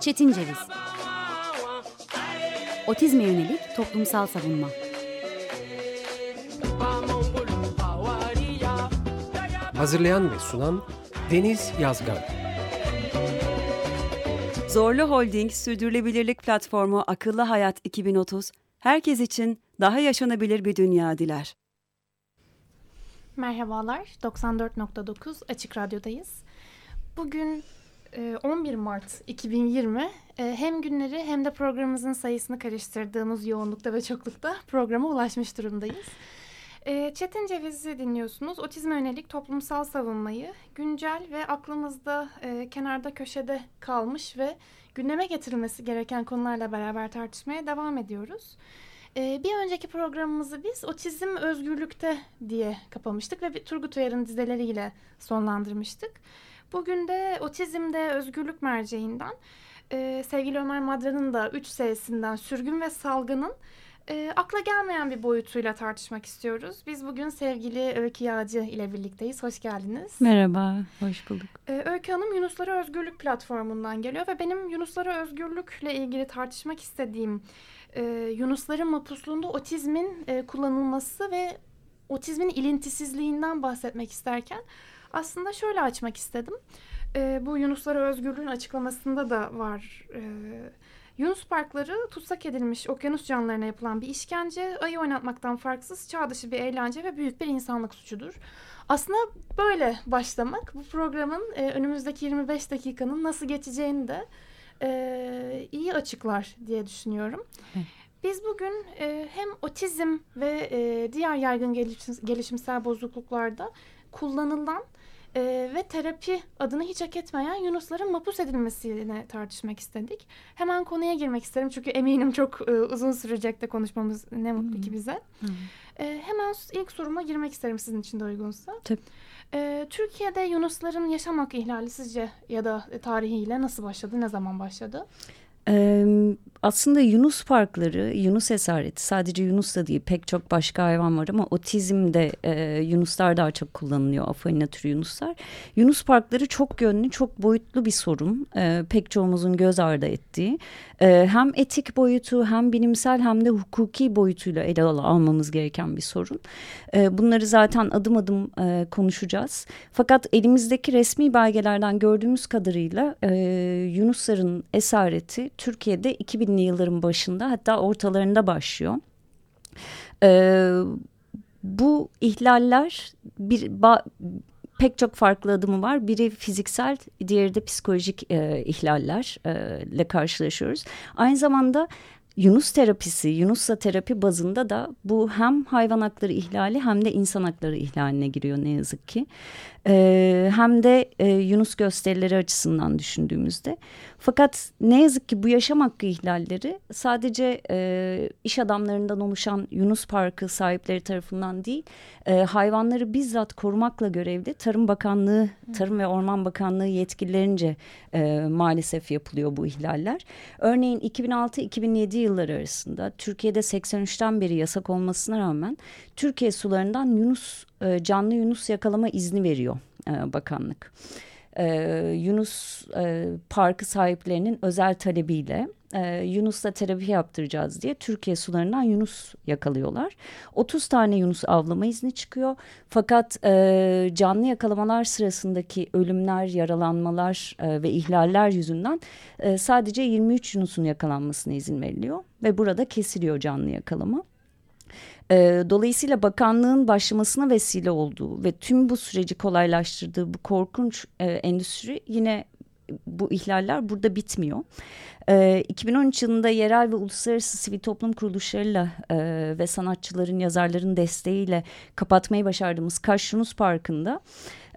Çetin Ceviz Otizme yönelik toplumsal savunma Hazırlayan ve sunan Deniz Yazgan Zorlu Holding Sürdürülebilirlik Platformu Akıllı Hayat 2030, herkes için daha yaşanabilir bir dünya diler. Merhabalar, 94.9 Açık Radyo'dayız. Bugün 11 e, Mart 2020 e, hem günleri hem de programımızın sayısını karıştırdığımız yoğunlukta ve çoklukta programa ulaşmış durumdayız. E, Çetin Ceviz'i dinliyorsunuz. Otizme yönelik toplumsal savunmayı güncel ve aklımızda kenarda köşede kalmış ve gündeme getirilmesi gereken konularla beraber tartışmaya devam ediyoruz. bir önceki programımızı biz otizm özgürlükte diye kapamıştık ve Turgut Uyar'ın dizeleriyle sonlandırmıştık. Bugün de Otizm'de Özgürlük Merceği'nden e, sevgili Ömer Madra'nın da 3 S'sinden sürgün ve salgının e, akla gelmeyen bir boyutuyla tartışmak istiyoruz. Biz bugün sevgili Öykü Yağcı ile birlikteyiz. Hoş geldiniz. Merhaba, hoş bulduk. E, Öykü Hanım Yunuslara Özgürlük platformundan geliyor ve benim Yunuslara Özgürlükle ilgili tartışmak istediğim e, Yunusların mapusluğunda otizmin e, kullanılması ve otizmin ilintisizliğinden bahsetmek isterken aslında şöyle açmak istedim. E, bu Yunuslara özgürlüğün açıklamasında da var. E, Yunus parkları tutsak edilmiş okyanus canlılarına yapılan bir işkence, ayı oynatmaktan farksız çağ dışı bir eğlence ve büyük bir insanlık suçudur. Aslında böyle başlamak bu programın e, önümüzdeki 25 dakikanın nasıl geçeceğini de e, iyi açıklar diye düşünüyorum. Biz bugün e, hem otizm ve e, diğer yaygın gelişim, gelişimsel bozukluklarda kullanılan e, ve terapi adını hiç hak etmeyen Yunusların mapus edilmesine tartışmak istedik. Hemen konuya girmek isterim çünkü eminim çok e, uzun sürecek de konuşmamız ne mutlu hmm. ki bize. Hmm. E, hemen ilk soruma girmek isterim sizin için de uygunsa. Tabii. E, Türkiye'de Yunusların yaşam hakkı ihlali sizce ya da tarihiyle nasıl başladı, ne zaman başladı? Aslında Yunus parkları, Yunus esareti sadece Yunus da değil pek çok başka hayvan var ama otizmde e, Yunuslar daha çok kullanılıyor. Afalina türü Yunuslar. Yunus parkları çok yönlü, çok boyutlu bir sorun. E, pek çoğumuzun göz ardı ettiği. E, hem etik boyutu hem bilimsel hem de hukuki boyutuyla ele almamız gereken bir sorun. E, bunları zaten adım adım e, konuşacağız. Fakat elimizdeki resmi belgelerden gördüğümüz kadarıyla e, Yunusların esareti Türkiye'de 2000'li yılların başında hatta ortalarında başlıyor. Ee, bu ihlaller bir pek çok farklı adımı var. Biri fiziksel, diğeri de psikolojik e, ihlallerle e, karşılaşıyoruz. Aynı zamanda Yunus terapisi, Yunusla terapi bazında da bu hem hayvan hakları ihlali hem de insan hakları ihlaline giriyor ne yazık ki. Ee, hem de e, Yunus gösterileri açısından düşündüğümüzde. Fakat ne yazık ki bu yaşam hakkı ihlalleri sadece e, iş adamlarından oluşan Yunus Parkı sahipleri tarafından değil, e, hayvanları bizzat korumakla görevli Tarım Bakanlığı, Tarım ve Orman Bakanlığı yetkililerince e, maalesef yapılıyor bu ihlaller. Örneğin 2006-2007 yılları arasında Türkiye'de 83'ten beri yasak olmasına rağmen Türkiye sularından Yunus e, canlı Yunus yakalama izni veriyor e, bakanlık e, Yunus e, Parkı sahiplerinin özel talebiyle Yunus'la terapi yaptıracağız diye Türkiye sularından Yunus yakalıyorlar. 30 tane Yunus avlama izni çıkıyor. Fakat canlı yakalamalar sırasındaki ölümler, yaralanmalar ve ihlaller yüzünden sadece 23 Yunus'un yakalanmasına izin veriliyor. Ve burada kesiliyor canlı yakalama. E, dolayısıyla bakanlığın başlamasına vesile olduğu ve tüm bu süreci kolaylaştırdığı bu korkunç e, endüstri yine bu ihlaller burada bitmiyor. E, 2013 yılında yerel ve uluslararası sivil toplum kuruluşlarıyla e, ve sanatçıların, yazarların desteğiyle kapatmayı başardığımız Kaş Yunus Parkı'nda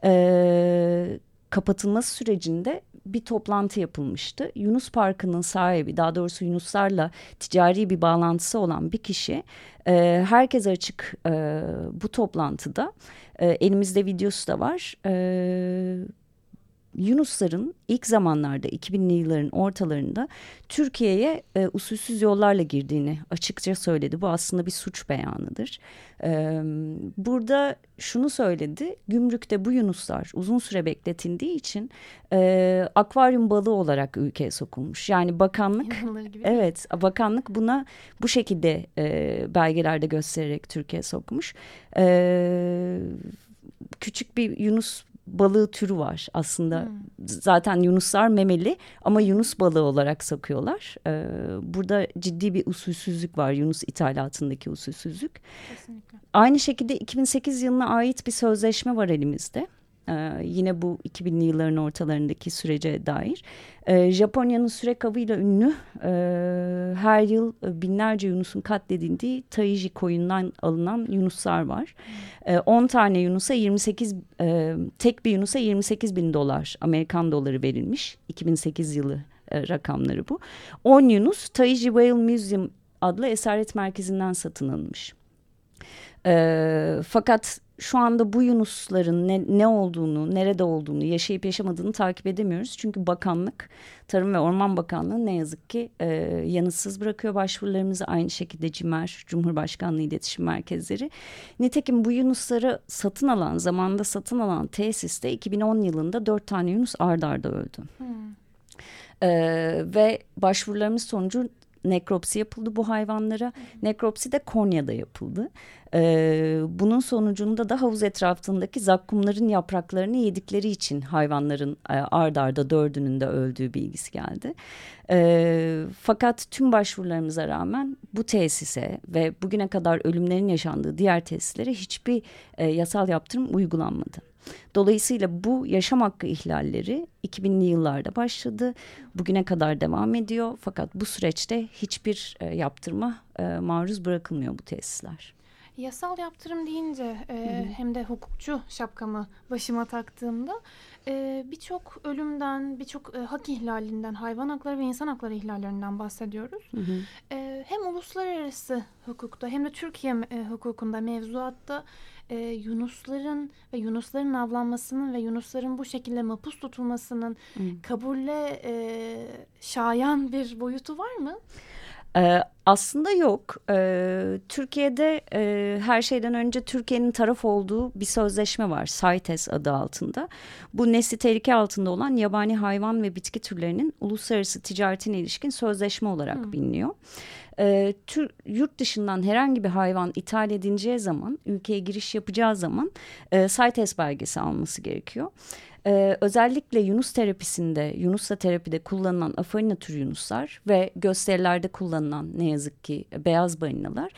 e, kapatılması sürecinde bir toplantı yapılmıştı. Yunus Parkı'nın sahibi daha doğrusu Yunuslarla ticari bir bağlantısı olan bir kişi e, herkese açık e, bu toplantıda e, elimizde videosu da var. E, Yunusların ilk zamanlarda 2000'li yılların ortalarında Türkiye'ye e, usulsüz yollarla girdiğini açıkça söyledi. Bu aslında bir suç beyanıdır. E, burada şunu söyledi. Gümrükte bu Yunuslar uzun süre bekletildiği için e, akvaryum balığı olarak ülkeye sokulmuş. Yani bakanlık evet bakanlık buna bu şekilde e, belgelerde göstererek Türkiye sokmuş. E, küçük bir Yunus balığı türü var aslında. Hmm. Zaten yunuslar memeli ama yunus balığı olarak sakıyorlar. Ee, burada ciddi bir usulsüzlük var yunus ithalatındaki usulsüzlük. Kesinlikle. Aynı şekilde 2008 yılına ait bir sözleşme var elimizde. Ee, yine bu 2000'li yılların ortalarındaki sürece dair. Ee, Japonya'nın sürek avıyla ünlü e, her yıl binlerce Yunus'un katledildiği Taiji koyundan alınan Yunuslar var. 10 ee, tane Yunus'a 28 e, tek bir Yunus'a 28 bin dolar Amerikan doları verilmiş. 2008 yılı e, rakamları bu. 10 Yunus Taiji Whale Museum adlı esaret merkezinden satın alınmış. E, fakat şu anda bu Yunusların ne, ne olduğunu, nerede olduğunu, yaşayıp yaşamadığını takip edemiyoruz. Çünkü bakanlık, Tarım ve Orman Bakanlığı ne yazık ki e, yanıtsız bırakıyor başvurularımızı. Aynı şekilde CİMER, Cumhurbaşkanlığı İletişim Merkezleri. Nitekim bu Yunusları satın alan, zamanda satın alan tesiste 2010 yılında dört tane Yunus ardarda arda öldü. Hmm. Ee, ve başvurularımız sonucu nekropsi yapıldı bu hayvanlara. Nekropsi de Konya'da yapıldı. Ee, bunun sonucunda da havuz etrafındaki zakkumların yapraklarını yedikleri için hayvanların e, ard arda dördünün de öldüğü bilgisi geldi. Ee, fakat tüm başvurularımıza rağmen bu tesise ve bugüne kadar ölümlerin yaşandığı diğer tesislere hiçbir e, yasal yaptırım uygulanmadı. Dolayısıyla bu yaşam hakkı ihlalleri 2000'li yıllarda başladı. Bugüne kadar devam ediyor. Fakat bu süreçte hiçbir e, yaptırma e, maruz bırakılmıyor bu tesisler. Yasal yaptırım deyince e, hem de hukukçu şapkamı başıma taktığımda e, birçok ölümden, birçok e, hak ihlalinden, hayvan hakları ve insan hakları ihlallerinden bahsediyoruz. Hı hı. E, hem uluslararası hukukta hem de Türkiye e, hukukunda, mevzuatta e, Yunusların ve Yunusların avlanmasının ve Yunusların bu şekilde mapus tutulmasının hı. kabulle e, şayan bir boyutu var mı? Ee, aslında yok. Ee, Türkiye'de e, her şeyden önce Türkiye'nin taraf olduğu bir sözleşme var. CITES adı altında. Bu nesli tehlike altında olan yabani hayvan ve bitki türlerinin uluslararası ticaretine ilişkin sözleşme olarak hmm. biliniyor. Ee, tür, yurt dışından herhangi bir hayvan ithal edileceği zaman, ülkeye giriş yapacağı zaman e, CITES belgesi alması gerekiyor. Ee, özellikle Yunus terapisinde, Yunusla terapide kullanılan afarina türü Yunuslar ve gösterilerde kullanılan ne yazık ki beyaz balinalar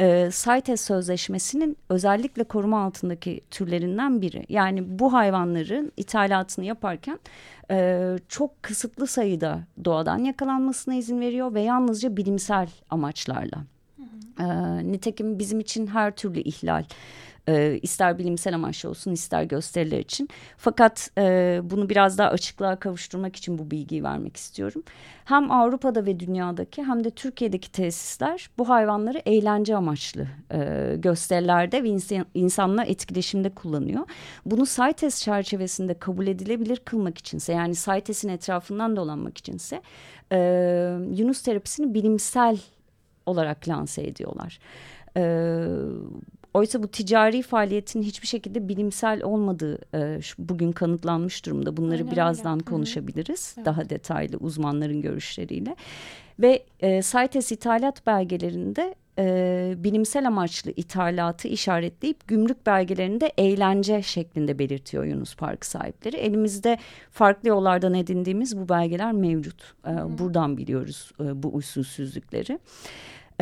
e, CITES sözleşmesinin özellikle koruma altındaki türlerinden biri. Yani bu hayvanların ithalatını yaparken e, çok kısıtlı sayıda doğadan yakalanmasına izin veriyor ve yalnızca bilimsel amaçlarla. Hı hı. E, nitekim bizim için her türlü ihlal e, ister bilimsel amaçlı olsun ister gösteriler için. Fakat e, bunu biraz daha açıklığa kavuşturmak için bu bilgiyi vermek istiyorum. Hem Avrupa'da ve dünyadaki hem de Türkiye'deki tesisler bu hayvanları eğlence amaçlı e, gösterilerde ve insan, insanla etkileşimde kullanıyor. Bunu CITES çerçevesinde kabul edilebilir kılmak içinse yani CITES'in etrafından dolanmak içinse e, Yunus terapisini bilimsel olarak lanse ediyorlar. E, Oysa bu ticari faaliyetin hiçbir şekilde bilimsel olmadığı e, bugün kanıtlanmış durumda. Bunları Aynen birazdan öyle. konuşabiliriz. Evet. Daha detaylı uzmanların görüşleriyle. Ve e, CITES ithalat belgelerinde e, bilimsel amaçlı ithalatı işaretleyip gümrük belgelerinde eğlence şeklinde belirtiyor Yunus Park sahipleri. Elimizde farklı yollardan edindiğimiz bu belgeler mevcut. E, buradan biliyoruz e, bu usulsüzlükleri.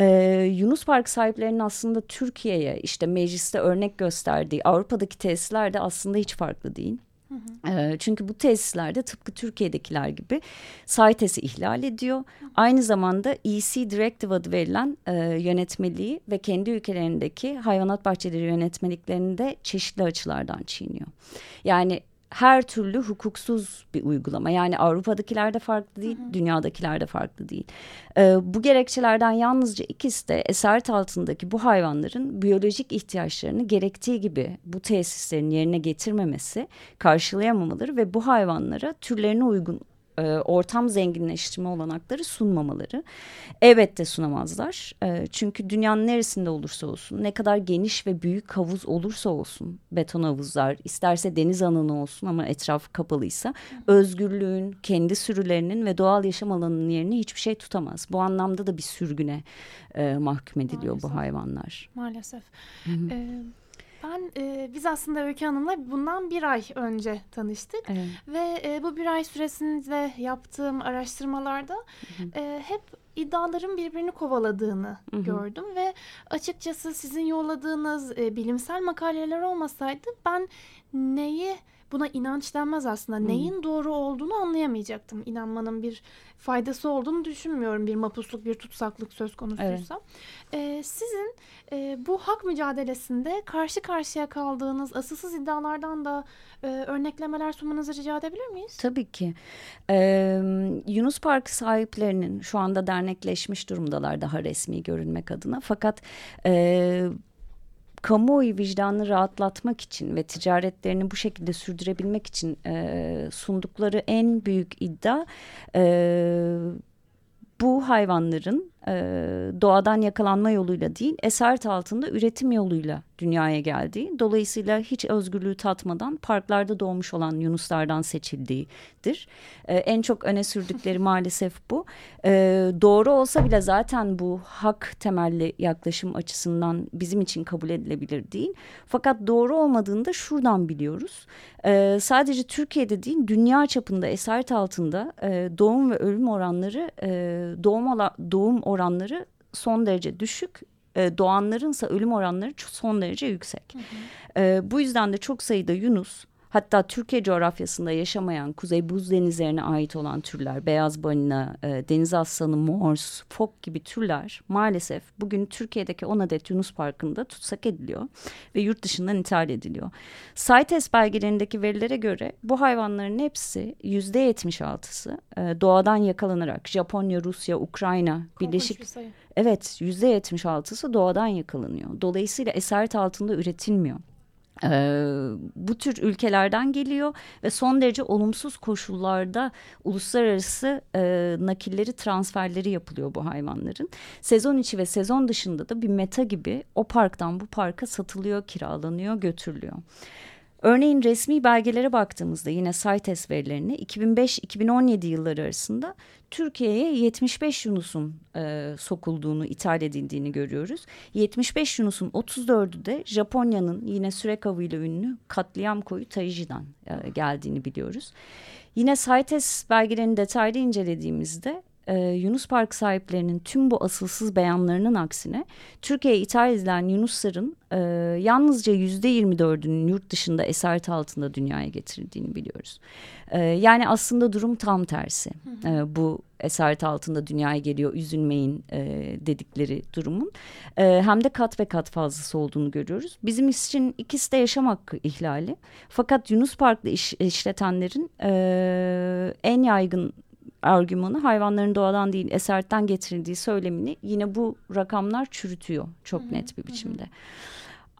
Ee, Yunus Park sahiplerinin aslında Türkiye'ye işte mecliste örnek gösterdiği Avrupa'daki tesisler de aslında hiç farklı değil. Hı hı. Çünkü bu tesislerde tıpkı Türkiye'dekiler gibi CITES'i ihlal ediyor. Hı. Aynı zamanda EC Directive adı verilen e, yönetmeliği ve kendi ülkelerindeki hayvanat bahçeleri yönetmeliklerini de çeşitli açılardan çiğniyor. Yani her türlü hukuksuz bir uygulama. Yani Avrupa'dakiler de farklı değil, hı hı. dünyadakiler de farklı değil. Ee, bu gerekçelerden yalnızca ikisi de esaret altındaki bu hayvanların biyolojik ihtiyaçlarını gerektiği gibi bu tesislerin yerine getirmemesi, karşılayamamaları ve bu hayvanlara türlerine uygun e, ortam zenginleştirme olanakları sunmamaları. Evet de sunamazlar. E, çünkü dünyanın neresinde olursa olsun, ne kadar geniş ve büyük havuz olursa olsun, beton havuzlar, isterse deniz alanı olsun ama etrafı kapalıysa, özgürlüğün, kendi sürülerinin ve doğal yaşam alanının yerini hiçbir şey tutamaz. Bu anlamda da bir sürgüne e, mahkum ediliyor Maalesef. bu hayvanlar. Maalesef. Hı hı. Ben e, biz aslında Öykü Hanım'la bundan bir ay önce tanıştık evet. ve e, bu bir ay süresinde yaptığım araştırmalarda E, hep iddiaların birbirini kovaladığını hı hı. gördüm ve açıkçası sizin yolladığınız e, bilimsel makaleler olmasaydı ben neyi buna inanç denmez aslında. Hmm. Neyin doğru olduğunu anlayamayacaktım. İnanmanın bir faydası olduğunu düşünmüyorum bir mapusluk, bir tutsaklık söz konusuysa. Evet. Ee, sizin e, bu hak mücadelesinde karşı karşıya kaldığınız asılsız iddialardan da e, örneklemeler sunmanızı rica edebilir miyiz? Tabii ki. Ee, Yunus Park sahiplerinin şu anda dernekleşmiş durumdalar daha resmi görünmek adına. Fakat... E, kamuoyu vicdanını rahatlatmak için ve ticaretlerini bu şekilde sürdürebilmek için e, sundukları en büyük iddia e, bu hayvanların e, doğadan yakalanma yoluyla değil esaret altında üretim yoluyla dünyaya geldiği dolayısıyla hiç özgürlüğü tatmadan parklarda doğmuş olan yunuslardan seçildiğidir. E, en çok öne sürdükleri maalesef bu. E, doğru olsa bile zaten bu hak temelli yaklaşım açısından bizim için kabul edilebilir değil. Fakat doğru olmadığını da şuradan biliyoruz. E, sadece Türkiye'de değil dünya çapında esaret altında e, doğum ve ölüm oranları e, doğum, doğum oranları son derece düşük. E, doğanlarınsa ölüm oranları son derece yüksek. Hı hı. E, bu yüzden de çok sayıda Yunus Hatta Türkiye coğrafyasında yaşamayan kuzey buz denizlerine ait olan türler, beyaz balina, e, deniz aslanı, mors, fok gibi türler maalesef bugün Türkiye'deki 10 adet Yunus Parkı'nda tutsak ediliyor ve yurt dışından ithal ediliyor. CITES belgelerindeki verilere göre bu hayvanların hepsi yüzde 76'sı e, doğadan yakalanarak Japonya, Rusya, Ukrayna, Birleşik... Evet yüzde 76'sı doğadan yakalanıyor. Dolayısıyla esaret altında üretilmiyor. Ee, bu tür ülkelerden geliyor ve son derece olumsuz koşullarda uluslararası e, nakilleri transferleri yapılıyor bu hayvanların. Sezon içi ve sezon dışında da bir meta gibi o parktan bu parka satılıyor, kiralanıyor, götürülüyor. Örneğin resmi belgelere baktığımızda yine CITES verilerine 2005-2017 yılları arasında Türkiye'ye 75 Yunus'un e, sokulduğunu, ithal edildiğini görüyoruz. 75 Yunus'un 34'ü de Japonya'nın yine sürek avıyla ünlü katliam koyu Taiji'den e, geldiğini biliyoruz. Yine CITES belgelerini detaylı incelediğimizde e, Yunus Park sahiplerinin tüm bu asılsız beyanlarının aksine Türkiye'ye ithal edilen Yunusların e, yalnızca yüzde yirmi dördünün yurt dışında esaret altında dünyaya getirildiğini biliyoruz. E, yani aslında durum tam tersi. E, bu esaret altında dünyaya geliyor üzülmeyin e, dedikleri durumun e, hem de kat ve kat fazlası olduğunu görüyoruz. Bizim için ikisi de yaşam hakkı ihlali. Fakat Yunus Park'ta iş, işletenlerin e, en yaygın argümanı hayvanların doğadan değil esertten getirildiği söylemini yine bu rakamlar çürütüyor çok net bir biçimde.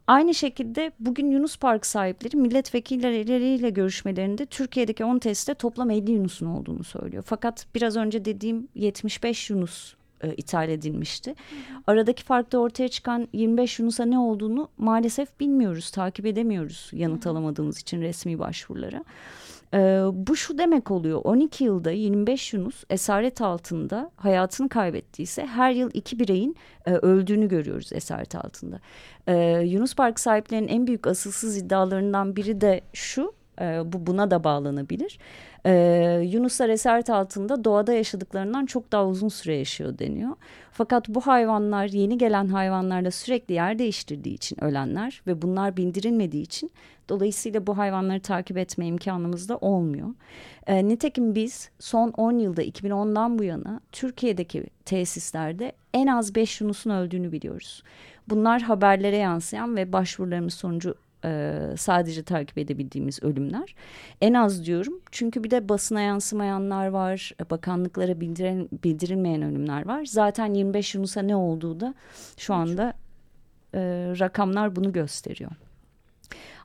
Aynı şekilde bugün Yunus Park sahipleri milletvekilleriyle görüşmelerinde Türkiye'deki 10 testte toplam 50 Yunus'un olduğunu söylüyor. Fakat biraz önce dediğim 75 Yunus e, ithal edilmişti. Hı hı. Aradaki farkta ortaya çıkan 25 Yunus'a ne olduğunu maalesef bilmiyoruz, takip edemiyoruz yanıt alamadığımız için resmi başvurulara. Ee, bu şu demek oluyor 12 yılda 25 Yunus esaret altında hayatını kaybettiyse her yıl iki bireyin e, öldüğünü görüyoruz esaret altında. Ee, Yunus Park sahiplerinin en büyük asılsız iddialarından biri de şu e, bu buna da bağlanabilir. Ee, Yunuslar esaret altında doğada yaşadıklarından çok daha uzun süre yaşıyor deniyor. Fakat bu hayvanlar yeni gelen hayvanlarla sürekli yer değiştirdiği için ölenler ve bunlar bindirilmediği için dolayısıyla bu hayvanları takip etme imkanımız da olmuyor. E, nitekim biz son 10 yılda 2010'dan bu yana Türkiye'deki tesislerde en az 5 Yunus'un öldüğünü biliyoruz. Bunlar haberlere yansıyan ve başvurularımız sonucu e, sadece takip edebildiğimiz ölümler. En az diyorum çünkü bir de basına yansımayanlar var, bakanlıklara bildiren, bildirilmeyen ölümler var. Zaten 25 Yunus'a ne olduğu da şu anda e, rakamlar bunu gösteriyor.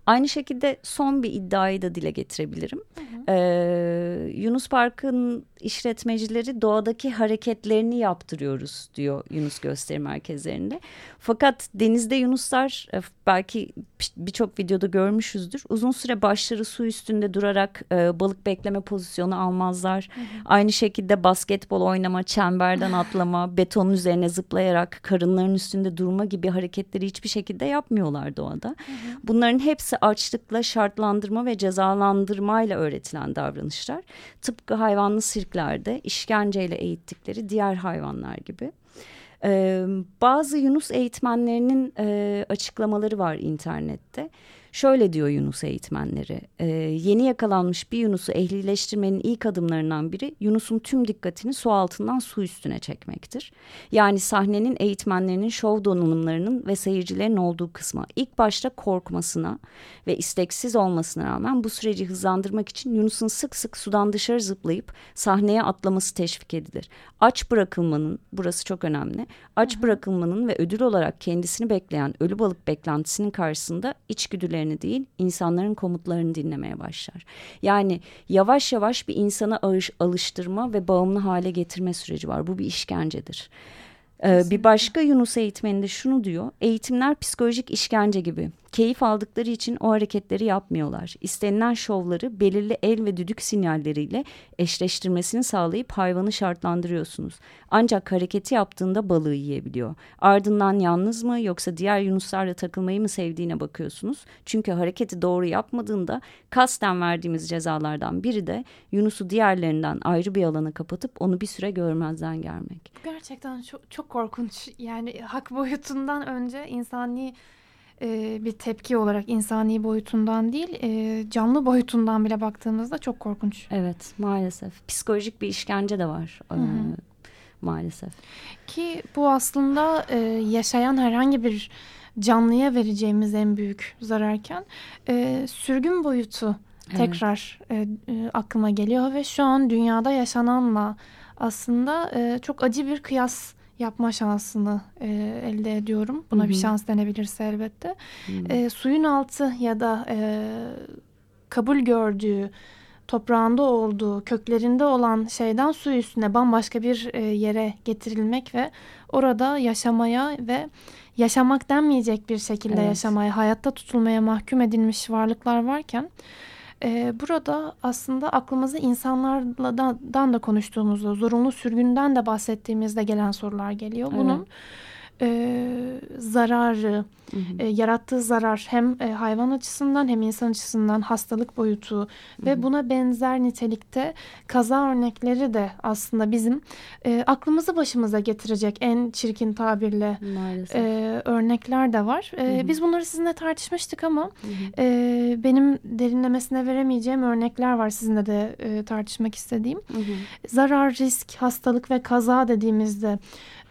Aynı şekilde son bir iddiayı da dile getirebilirim. Hı hı. Ee, Yunus Park'ın işletmecileri doğadaki hareketlerini yaptırıyoruz diyor Yunus Gösteri Merkezlerinde. Fakat denizde Yunuslar e, belki birçok videoda görmüşüzdür. Uzun süre başları su üstünde durarak e, balık bekleme pozisyonu almazlar. Hı hı. Aynı şekilde basketbol oynama, çemberden atlama, betonun üzerine zıplayarak karınların üstünde durma gibi hareketleri hiçbir şekilde yapmıyorlar doğada. Hı hı. Bunların hepsi açlıkla şartlandırma ve cezalandırmayla öğretilen davranışlar. Tıpkı hayvanlı sirklerde işkenceyle eğittikleri diğer hayvanlar gibi. Ee, bazı Yunus eğitmenlerinin e, açıklamaları var internette. Şöyle diyor Yunus eğitmenleri. E, yeni yakalanmış bir Yunus'u ehlileştirmenin ilk adımlarından biri Yunus'un tüm dikkatini su altından su üstüne çekmektir. Yani sahnenin eğitmenlerinin şov donanımlarının ve seyircilerin olduğu kısma ilk başta korkmasına ve isteksiz olmasına rağmen bu süreci hızlandırmak için Yunus'un sık sık sudan dışarı zıplayıp sahneye atlaması teşvik edilir. Aç bırakılmanın, burası çok önemli, aç bırakılmanın ve ödül olarak kendisini bekleyen ölü balık beklentisinin karşısında içgüdülerini sözlerini değil insanların komutlarını dinlemeye başlar. Yani yavaş yavaş bir insana alıştırma ve bağımlı hale getirme süreci var. Bu bir işkencedir. Ee, bir başka Yunus eğitmeninde şunu diyor. Eğitimler psikolojik işkence gibi. Keyif aldıkları için o hareketleri yapmıyorlar. İstenilen şovları belirli el ve düdük sinyalleriyle eşleştirmesini sağlayıp hayvanı şartlandırıyorsunuz. Ancak hareketi yaptığında balığı yiyebiliyor. Ardından yalnız mı yoksa diğer yunuslarla takılmayı mı sevdiğine bakıyorsunuz. Çünkü hareketi doğru yapmadığında kasten verdiğimiz cezalardan biri de Yunus'u diğerlerinden ayrı bir alana kapatıp onu bir süre görmezden gelmek. Gerçekten çok, çok korkunç. Yani hak boyutundan önce insani e, bir tepki olarak insani boyutundan değil e, canlı boyutundan bile baktığımızda çok korkunç. Evet maalesef psikolojik bir işkence de var e, maalesef. Ki bu aslında e, yaşayan herhangi bir canlıya vereceğimiz en büyük zararken e, sürgün boyutu evet. tekrar e, e, aklıma geliyor ve şu an dünyada yaşananla aslında e, çok acı bir kıyas yapma şansını e, elde ediyorum. Buna Hı-hı. bir şans denebilirse elbette. E, suyun altı ya da e, kabul gördüğü, toprağında olduğu, köklerinde olan şeyden su üstüne bambaşka bir e, yere getirilmek ve orada yaşamaya ve yaşamak denmeyecek bir şekilde evet. yaşamaya, hayatta tutulmaya mahkum edilmiş varlıklar varken e, burada aslında aklımıza insanlardan da konuştuğumuzda, zorunlu sürgünden de bahsettiğimizde gelen sorular geliyor. Bunun e, zararı, hı hı. E, yarattığı zarar hem e, hayvan açısından hem insan açısından hastalık boyutu hı hı. ve buna benzer nitelikte kaza örnekleri de aslında bizim e, aklımızı başımıza getirecek en çirkin tabirle e, örnekler de var. E, hı hı. Biz bunları sizinle tartışmıştık ama hı hı. E, benim derinlemesine veremeyeceğim örnekler var sizinle de e, tartışmak istediğim. Hı hı. Zarar, risk, hastalık ve kaza dediğimizde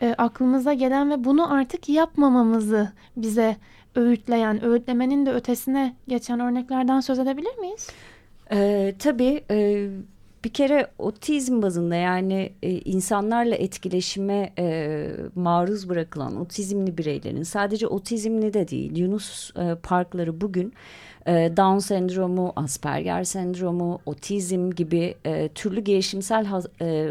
e, aklımıza gelen ve bunu artık yapmamamızı bize öğütleyen, öğütlemenin de ötesine geçen örneklerden söz edebilir miyiz? E, tabii. E, bir kere otizm bazında yani e, insanlarla etkileşime e, maruz bırakılan otizmli bireylerin sadece otizmli de değil Yunus e, parkları bugün e, Down sendromu, Asperger sendromu, otizm gibi e, türlü gelişimsel e,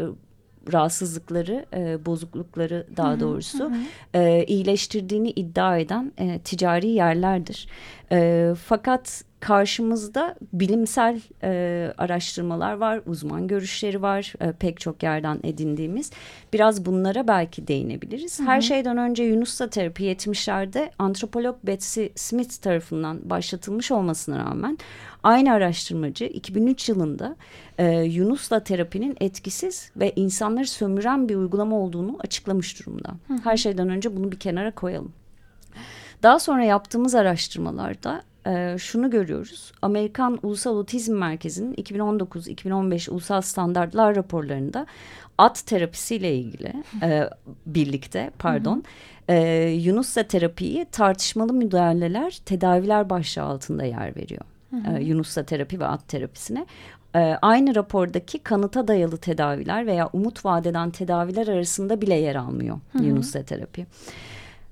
rahatsızlıkları, e, bozuklukları daha hı hı, doğrusu hı. E, iyileştirdiğini iddia eden e, ticari yerlerdir. E, fakat karşımızda bilimsel e, araştırmalar var, uzman görüşleri var e, pek çok yerden edindiğimiz. Biraz bunlara belki değinebiliriz. Hı hı. Her şeyden önce Yunus'la terapi 70'lerde antropolog Betsy Smith tarafından başlatılmış olmasına rağmen aynı araştırmacı 2003 yılında e, Yunus'la terapinin etkisiz ve insanları sömüren bir uygulama olduğunu açıklamış durumda. Hı. Her şeyden önce bunu bir kenara koyalım. Daha sonra yaptığımız araştırmalarda e, şunu görüyoruz. Amerikan Ulusal Otizm Merkezi'nin 2019-2015 ulusal standartlar raporlarında at terapisiyle ilgili e, birlikte pardon. E, Yunus'la terapiyi tartışmalı müdahaleler tedaviler başlığı altında yer veriyor. E, Yunus'la terapi ve at terapisine. E, aynı rapordaki kanıta dayalı tedaviler veya umut vadeden tedaviler arasında bile yer almıyor hı hı.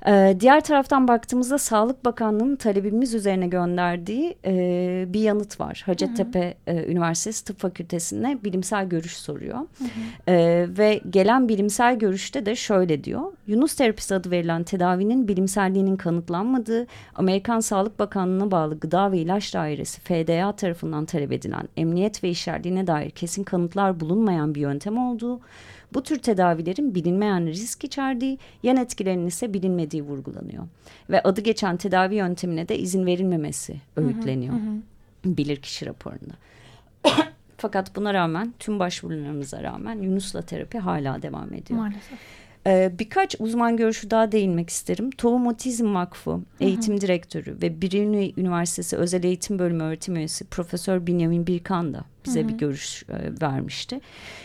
Ee, diğer taraftan baktığımızda Sağlık Bakanlığı'nın talebimiz üzerine gönderdiği e, bir yanıt var. Hacettepe hı hı. E, Üniversitesi Tıp Fakültesi'ne bilimsel görüş soruyor. Hı hı. E, ve gelen bilimsel görüşte de şöyle diyor. Yunus terapisi adı verilen tedavinin bilimselliğinin kanıtlanmadığı, Amerikan Sağlık Bakanlığı'na bağlı Gıda ve İlaç Dairesi FDA tarafından talep edilen emniyet ve işlerliğine dair kesin kanıtlar bulunmayan bir yöntem olduğu, bu tür tedavilerin bilinmeyen risk içerdiği, yan etkilerinin ise bilinmediği vurgulanıyor. Ve adı geçen tedavi yöntemine de izin verilmemesi öğütleniyor. Hı hı. Bilirkişi raporunda. Fakat buna rağmen tüm başvurularımıza rağmen Yunus'la terapi hala devam ediyor. Maalesef. Ee, birkaç uzman görüşü daha değinmek isterim. Tohum Otizm Vakfı eğitim hı hı. direktörü ve Biruni Üniversitesi Özel Eğitim Bölümü öğretim üyesi Profesör Binyamin Birkan da bize hı hı. bir görüş e, vermişti.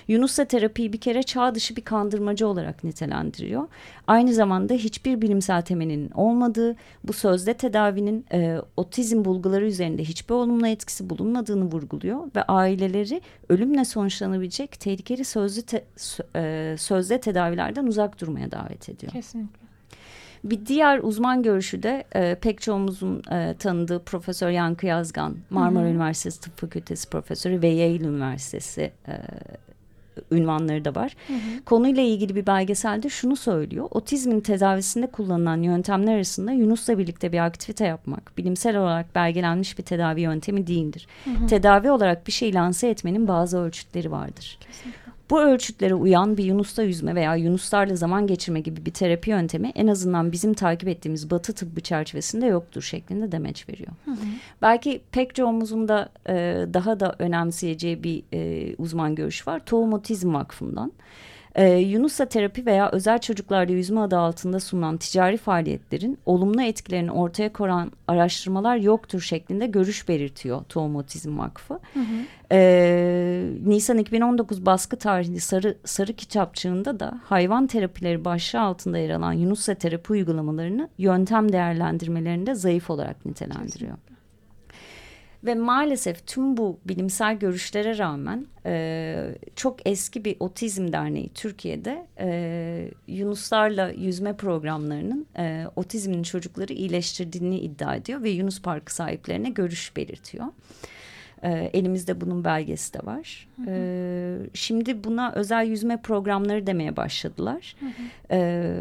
Yunus'la terapiyi bir kere çağ dışı bir kandırmacı olarak nitelendiriyor. Aynı zamanda hiçbir bilimsel temelinin olmadığı, bu sözde tedavinin e, otizm bulguları üzerinde hiçbir olumlu etkisi bulunmadığını vurguluyor ve aileleri ölümle sonuçlanabilecek tehlikeli sözlü te, e, sözde tedavilerden uzak durmaya davet ediyor. Kesinlikle. Bir diğer uzman görüşü de e, pek çoğumuzun e, tanıdığı Profesör Yankı Yazgan, Marmara Hı-hı. Üniversitesi Tıp Fakültesi Profesörü ve Yale Üniversitesi e, ünvanları da var. Hı hı. Konuyla ilgili bir belgeselde şunu söylüyor. Otizmin tedavisinde kullanılan yöntemler arasında Yunus'la birlikte bir aktivite yapmak bilimsel olarak belgelenmiş bir tedavi yöntemi değildir. Hı hı. Tedavi olarak bir şey lanse etmenin bazı ölçütleri vardır. Kesinlikle. Bu ölçütlere uyan bir Yunus'ta yüzme veya Yunuslarla zaman geçirme gibi bir terapi yöntemi en azından bizim takip ettiğimiz batı tıbbı çerçevesinde yoktur şeklinde demeç veriyor. Hı hı. Belki pek çoğumuzun da e, daha da önemseyeceği bir e, uzman görüş var. Tohum Otizm Vakfı'ndan. Ee, Yunus'a terapi veya özel çocuklarla yüzme adı altında sunulan ticari faaliyetlerin olumlu etkilerini ortaya koyan araştırmalar yoktur şeklinde görüş belirtiyor Tohum Otizm Vakfı. Hı hı. Ee, Nisan 2019 baskı tarihli Sarı, Sarı Kitapçığında da hayvan terapileri başlığı altında yer alan Yunus'a terapi uygulamalarını yöntem değerlendirmelerinde zayıf olarak nitelendiriyor. Kesinlikle. Ve maalesef tüm bu bilimsel görüşlere rağmen e, çok eski bir otizm derneği Türkiye'de e, Yunuslarla yüzme programlarının e, otizmin çocukları iyileştirdiğini iddia ediyor ve Yunus Parkı sahiplerine görüş belirtiyor. E, elimizde bunun belgesi de var. Hı hı. E, şimdi buna özel yüzme programları demeye başladılar. Hı hı. E,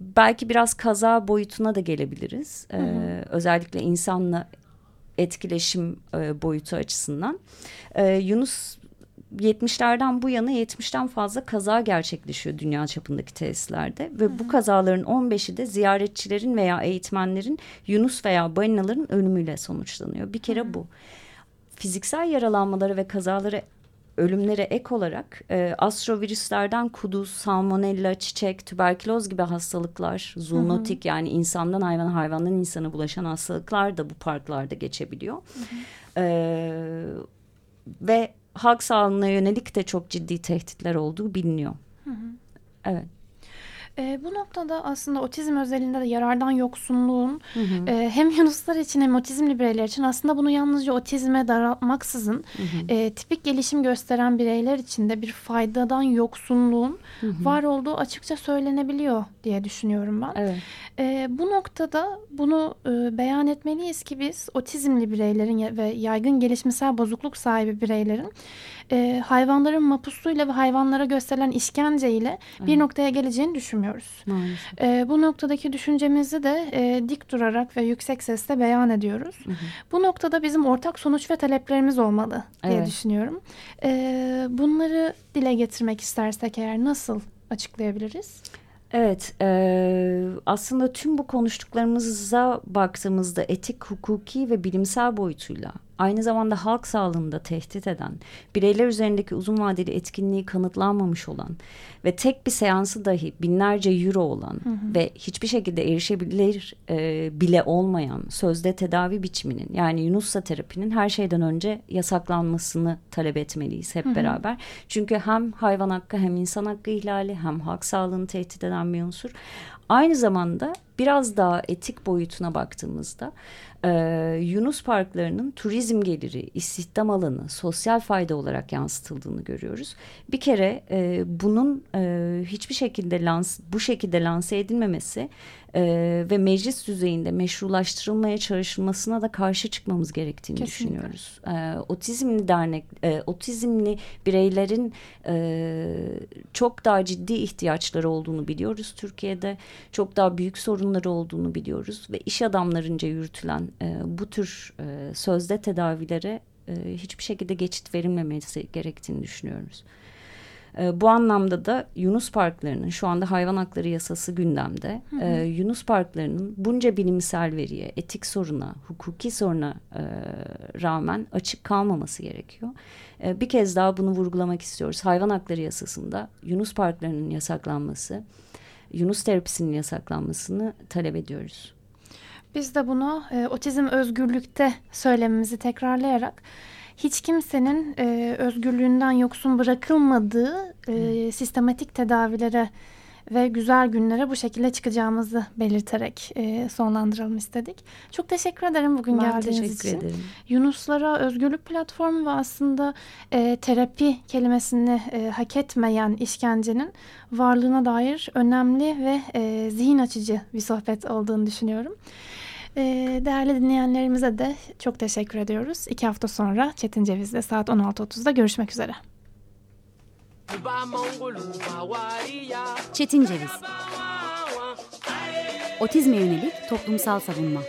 belki biraz kaza boyutuna da gelebiliriz. Hı hı. Ee, özellikle insanla etkileşim e, boyutu açısından. E, Yunus 70'lerden bu yana 70'ten fazla kaza gerçekleşiyor dünya çapındaki tesislerde ve Hı-hı. bu kazaların 15'i de ziyaretçilerin veya eğitmenlerin Yunus veya balinaların ölümüyle sonuçlanıyor. Bir kere Hı-hı. bu. Fiziksel yaralanmaları ve kazaları ölümlere ek olarak e, astrovirüslerden kuduz, salmonella, çiçek, tüberküloz gibi hastalıklar, zoonotik hı hı. yani insandan hayvan, hayvandan insana bulaşan hastalıklar da bu parklarda geçebiliyor. Hı hı. E, ve halk sağlığına yönelik de çok ciddi tehditler olduğu biliniyor. Hı hı. Evet. E, bu noktada aslında otizm özelinde de yarardan yoksunluğun hı hı. E, hem Yunuslar için hem otizmli bireyler için aslında bunu yalnızca otizme daraltmaksızın hı hı. E, tipik gelişim gösteren bireyler için de bir faydadan yoksunluğun hı hı. var olduğu açıkça söylenebiliyor diye düşünüyorum ben. Evet. E, bu noktada bunu e, beyan etmeliyiz ki biz otizmli bireylerin ve yaygın gelişimsel bozukluk sahibi bireylerin e, hayvanların mapusluğuyla ve hayvanlara gösterilen işkenceyle evet. bir noktaya geleceğini düşünmüyoruz. E, bu noktadaki düşüncemizi de e, dik durarak ve yüksek sesle beyan ediyoruz. Hı hı. Bu noktada bizim ortak sonuç ve taleplerimiz olmalı diye evet. düşünüyorum. E, bunları dile getirmek istersek eğer nasıl açıklayabiliriz? Evet, e, aslında tüm bu konuştuklarımıza baktığımızda etik, hukuki ve bilimsel boyutuyla aynı zamanda halk sağlığını da tehdit eden, bireyler üzerindeki uzun vadeli etkinliği kanıtlanmamış olan ve tek bir seansı dahi binlerce euro olan hı hı. ve hiçbir şekilde erişebilir e, bile olmayan sözde tedavi biçiminin yani Yunus'a terapinin her şeyden önce yasaklanmasını talep etmeliyiz hep hı hı. beraber. Çünkü hem hayvan hakkı hem insan hakkı ihlali hem halk sağlığını tehdit eden bir unsur. Aynı zamanda biraz daha etik boyutuna baktığımızda e, Yunus parklarının turizm geliri, istihdam alanı, sosyal fayda olarak yansıtıldığını görüyoruz. Bir kere e, bunun e, hiçbir şekilde lans, bu şekilde lanse edilmemesi e, ve meclis düzeyinde meşrulaştırılmaya çalışılmasına da karşı çıkmamız gerektiğini Kesinlikle. düşünüyoruz. E, otizmli dernek, e, otizmli bireylerin e, çok daha ciddi ihtiyaçları olduğunu biliyoruz Türkiye'de. Çok daha büyük sorunları olduğunu biliyoruz ve iş adamlarınca yürütülen e, bu tür e, sözde tedavilere e, hiçbir şekilde geçit verilmemesi gerektiğini düşünüyoruz. E, bu anlamda da Yunus parklarının şu anda hayvan hakları yasası gündemde. Hı hı. E, Yunus parklarının bunca bilimsel veriye, etik soruna, hukuki soruna e, rağmen açık kalmaması gerekiyor. E, bir kez daha bunu vurgulamak istiyoruz. Hayvan hakları yasasında Yunus parklarının yasaklanması, Yunus terapisinin yasaklanmasını talep ediyoruz. Biz de bunu e, otizm özgürlükte söylememizi tekrarlayarak hiç kimsenin e, özgürlüğünden yoksun bırakılmadığı e, sistematik tedavilere ve güzel günlere bu şekilde çıkacağımızı belirterek e, sonlandıralım istedik. Çok teşekkür ederim bugün ben geldiğiniz için. Ederim. Yunuslara Özgürlük Platformu ve aslında e, terapi kelimesini e, hak etmeyen işkencenin varlığına dair önemli ve e, zihin açıcı bir sohbet olduğunu düşünüyorum. Ee, değerli dinleyenlerimize de çok teşekkür ediyoruz. İki hafta sonra Çetin Ceviz'de saat 16.30'da görüşmek üzere. Çetin Ceviz Otizme yönelik toplumsal savunma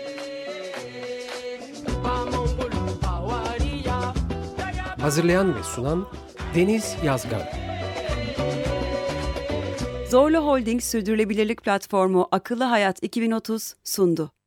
Hazırlayan ve sunan Deniz Yazgan Zorlu Holding Sürdürülebilirlik Platformu Akıllı Hayat 2030 sundu.